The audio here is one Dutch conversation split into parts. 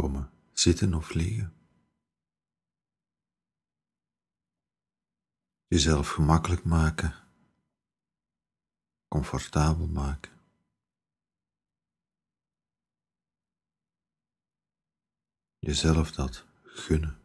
komen zitten of liggen. Jezelf gemakkelijk maken, comfortabel maken. Jezelf dat gunnen.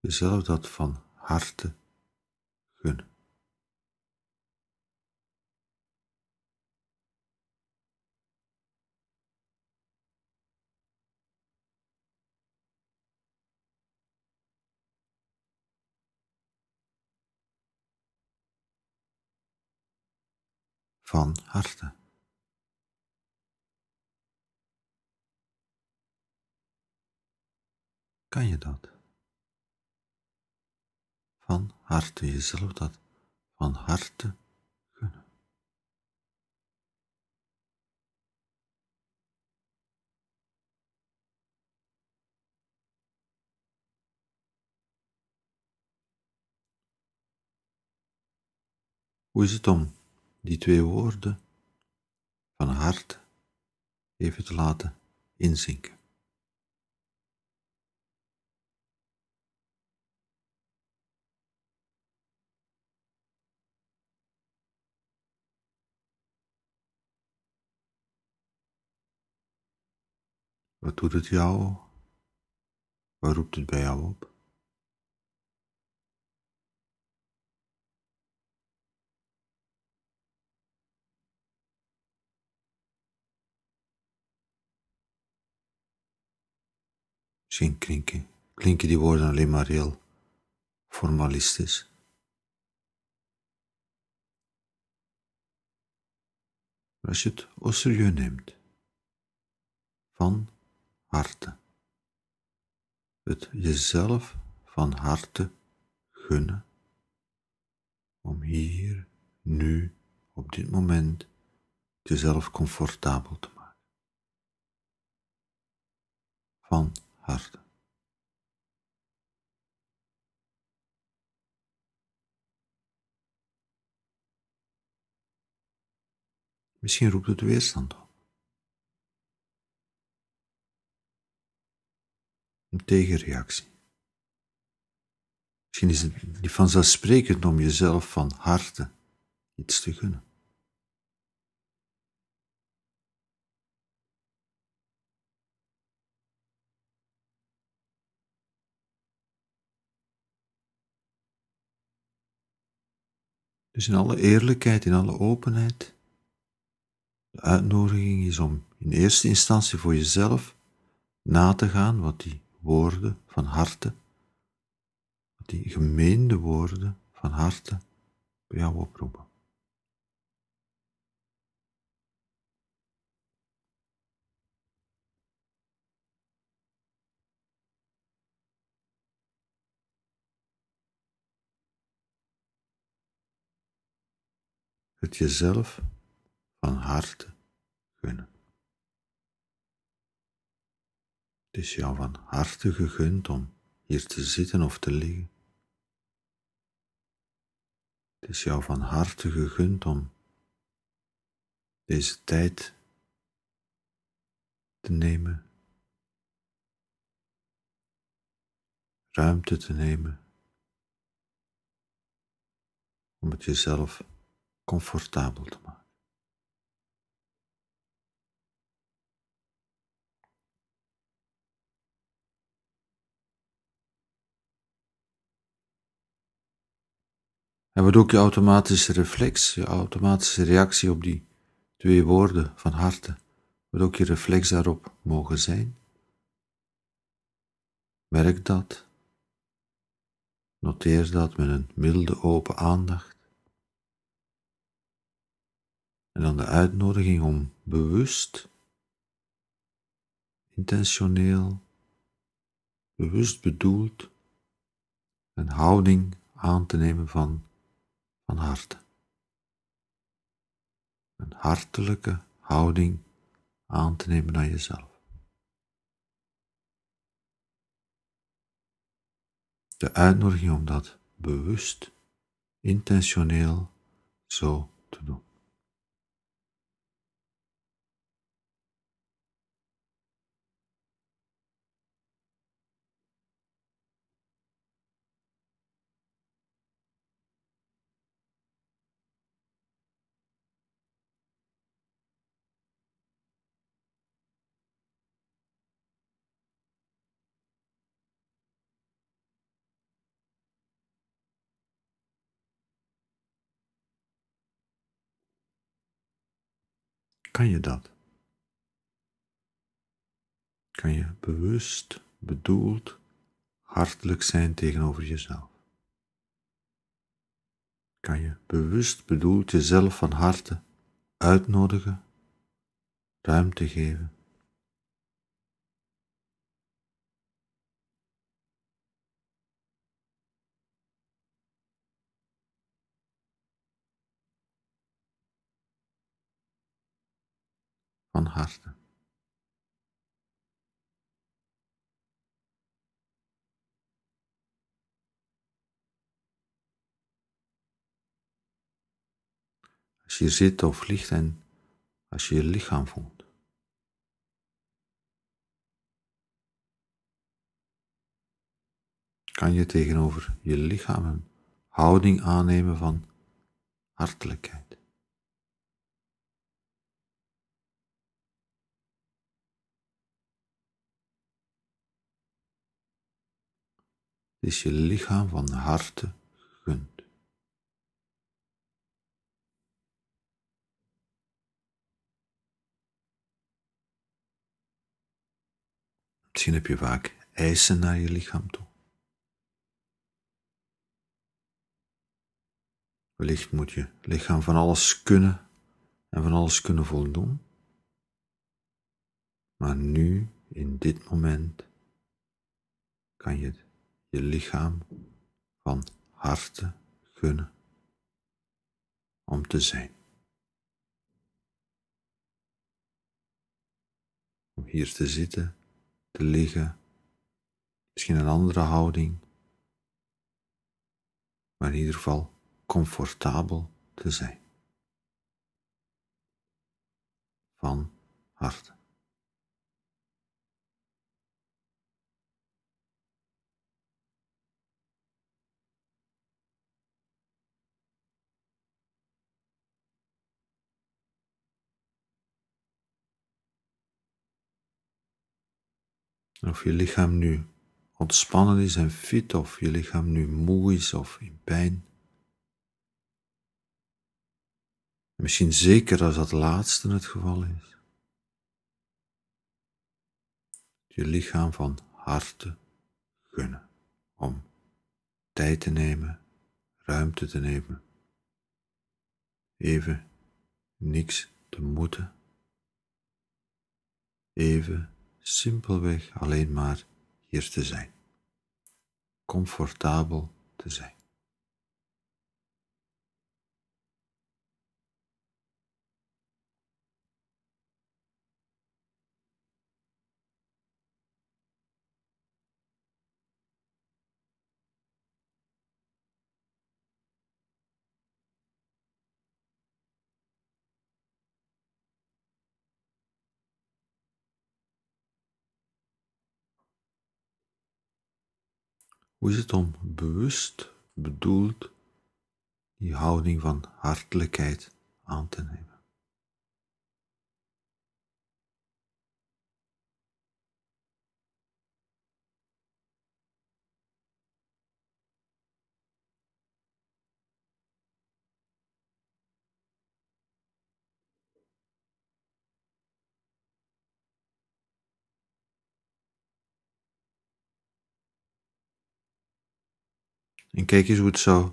Jezelf dat van harte van harte. Kan je dat? Van harte jezelf dat van harte gunnen. Hoe die twee woorden van hart even te laten inzinken. Wat doet het jou? Waar roept het bij jou op? Misschien klinken, klinken die woorden alleen maar heel formalistisch. Als je het au serieus neemt, van harte, het jezelf van harte gunnen, om hier, nu, op dit moment, jezelf comfortabel te maken. Van harte. Misschien roept het weerstand op. Een tegenreactie. Misschien is het niet vanzelfsprekend om jezelf van harte iets te gunnen. Dus in alle eerlijkheid, in alle openheid, de uitnodiging is om in eerste instantie voor jezelf na te gaan wat die woorden van harte, wat die gemeende woorden van harte bij jou oproepen. Het jezelf van harte gunnen. Het is jou van harte gegund om hier te zitten of te liggen. Het is jou van harte gegund om deze tijd te nemen, ruimte te nemen, om het jezelf comfortabel te maken. En wat ook je automatische reflex, je automatische reactie op die twee woorden van harte, wat ook je reflex daarop mogen zijn. Merk dat. Noteer dat met een milde open aandacht. En dan de uitnodiging om bewust, intentioneel, bewust bedoeld een houding aan te nemen van, van harte. Een hartelijke houding aan te nemen naar jezelf. De uitnodiging om dat bewust, intentioneel zo te doen. Kan je dat? Kan je bewust, bedoeld, hartelijk zijn tegenover jezelf? Kan je bewust, bedoeld jezelf van harte uitnodigen, ruimte geven? Harte. Als je zit of ligt en als je je lichaam voelt. Kan je tegenover je lichaam een houding aannemen van hartelijkheid. Is je lichaam van harte gegund. Misschien heb je vaak eisen naar je lichaam toe. Wellicht moet je lichaam van alles kunnen en van alles kunnen voldoen. Maar nu, in dit moment, kan je het je lichaam van harte gunnen om te zijn. Om hier te zitten, te liggen, misschien een andere houding, maar in ieder geval comfortabel te zijn. Van harte. Of je lichaam nu ontspannen is en fit, of je lichaam nu moe is of in pijn. Misschien zeker als dat laatste het geval is. Je lichaam van harte gunnen om tijd te nemen, ruimte te nemen, even niks te moeten, even simpelweg alleen maar hier te zijn, comfortabel te zijn. Hoe is het om bewust bedoeld die houding van hartelijkheid aan te nemen? En kijk eens hoe het zou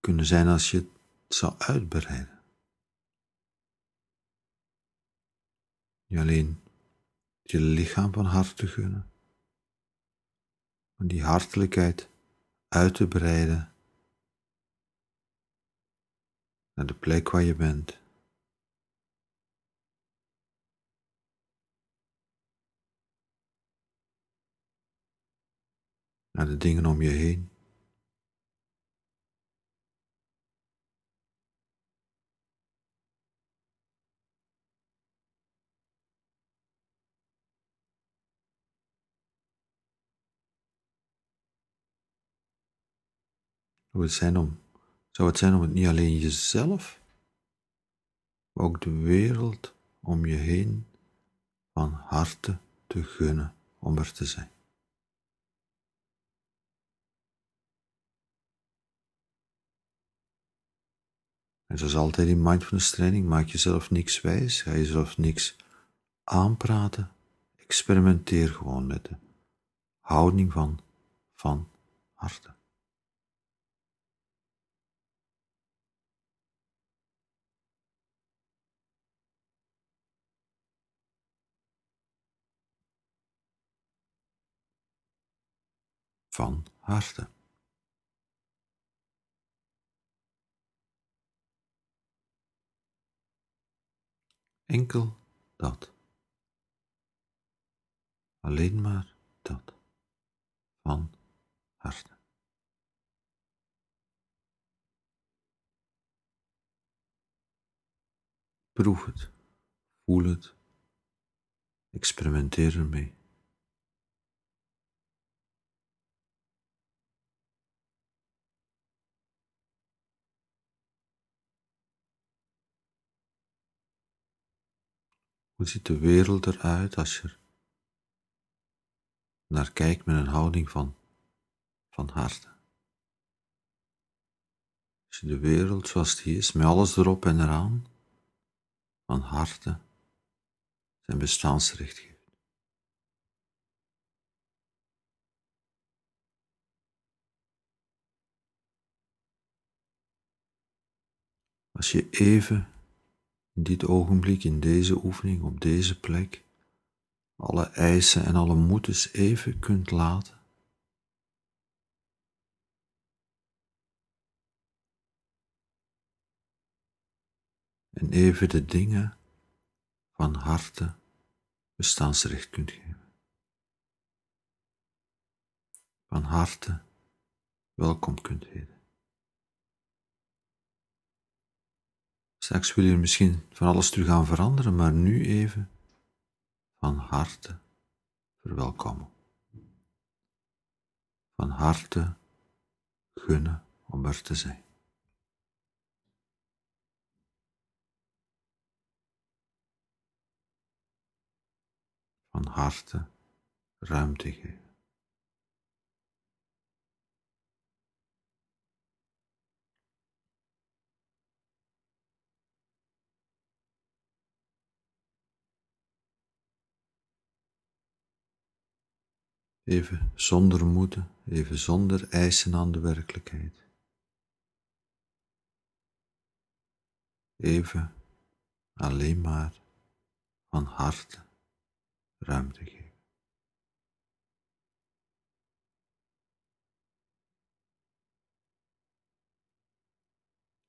kunnen zijn als je het zou uitbreiden. Niet alleen je lichaam van harte gunnen, maar die hartelijkheid uit te breiden naar de plek waar je bent. Naar de dingen om je heen. Het zijn om, zou het zijn om het niet alleen jezelf, maar ook de wereld om je heen van harte te gunnen om er te zijn. En zoals altijd in mindfulness training, maak jezelf niks wijs, ga jezelf niks aanpraten, experimenteer gewoon met de houding van, van harte. Van harte. Enkel dat. Alleen maar dat. Van harte. Proef het, voel het, experimenteer ermee. Hoe ziet de wereld eruit als je er naar kijkt met een houding van, van harte? Als je de wereld zoals die is, met alles erop en eraan, van harte zijn bestaansrecht geeft. Als je even dit ogenblik, in deze oefening, op deze plek, alle eisen en alle moeders even kunt laten. En even de dingen van harte bestaansrecht kunt geven. Van harte welkom kunt heten. Straks wil je misschien van alles terug gaan veranderen, maar nu even van harte verwelkomen. Van harte gunnen om er te zijn. Van harte ruimte geven. Even zonder moeten, even zonder eisen aan de werkelijkheid. Even alleen maar van harte ruimte geven.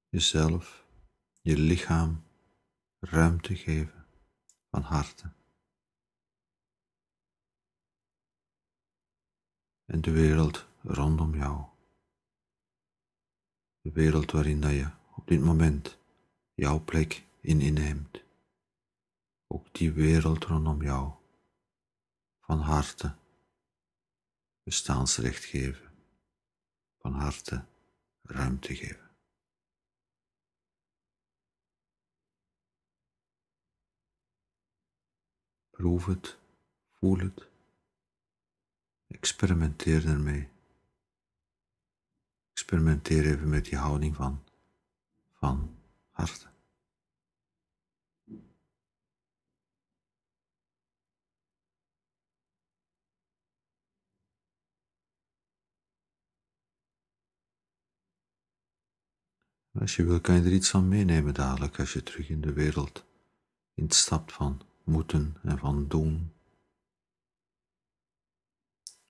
Jezelf, je lichaam ruimte geven van harte. En de wereld rondom jou. De wereld waarin dat je op dit moment jouw plek in inneemt. Ook die wereld rondom jou van harte bestaansrecht geven, van harte ruimte geven. Proef het, voel het Experimenteer ermee. Experimenteer even met die houding van, van harte. Als je wil, kan je er iets van meenemen dadelijk als je terug in de wereld instapt van moeten en van doen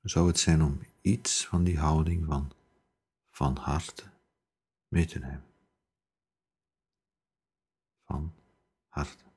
zou het zijn om iets van die houding van, van harte mee te nemen. Van harte.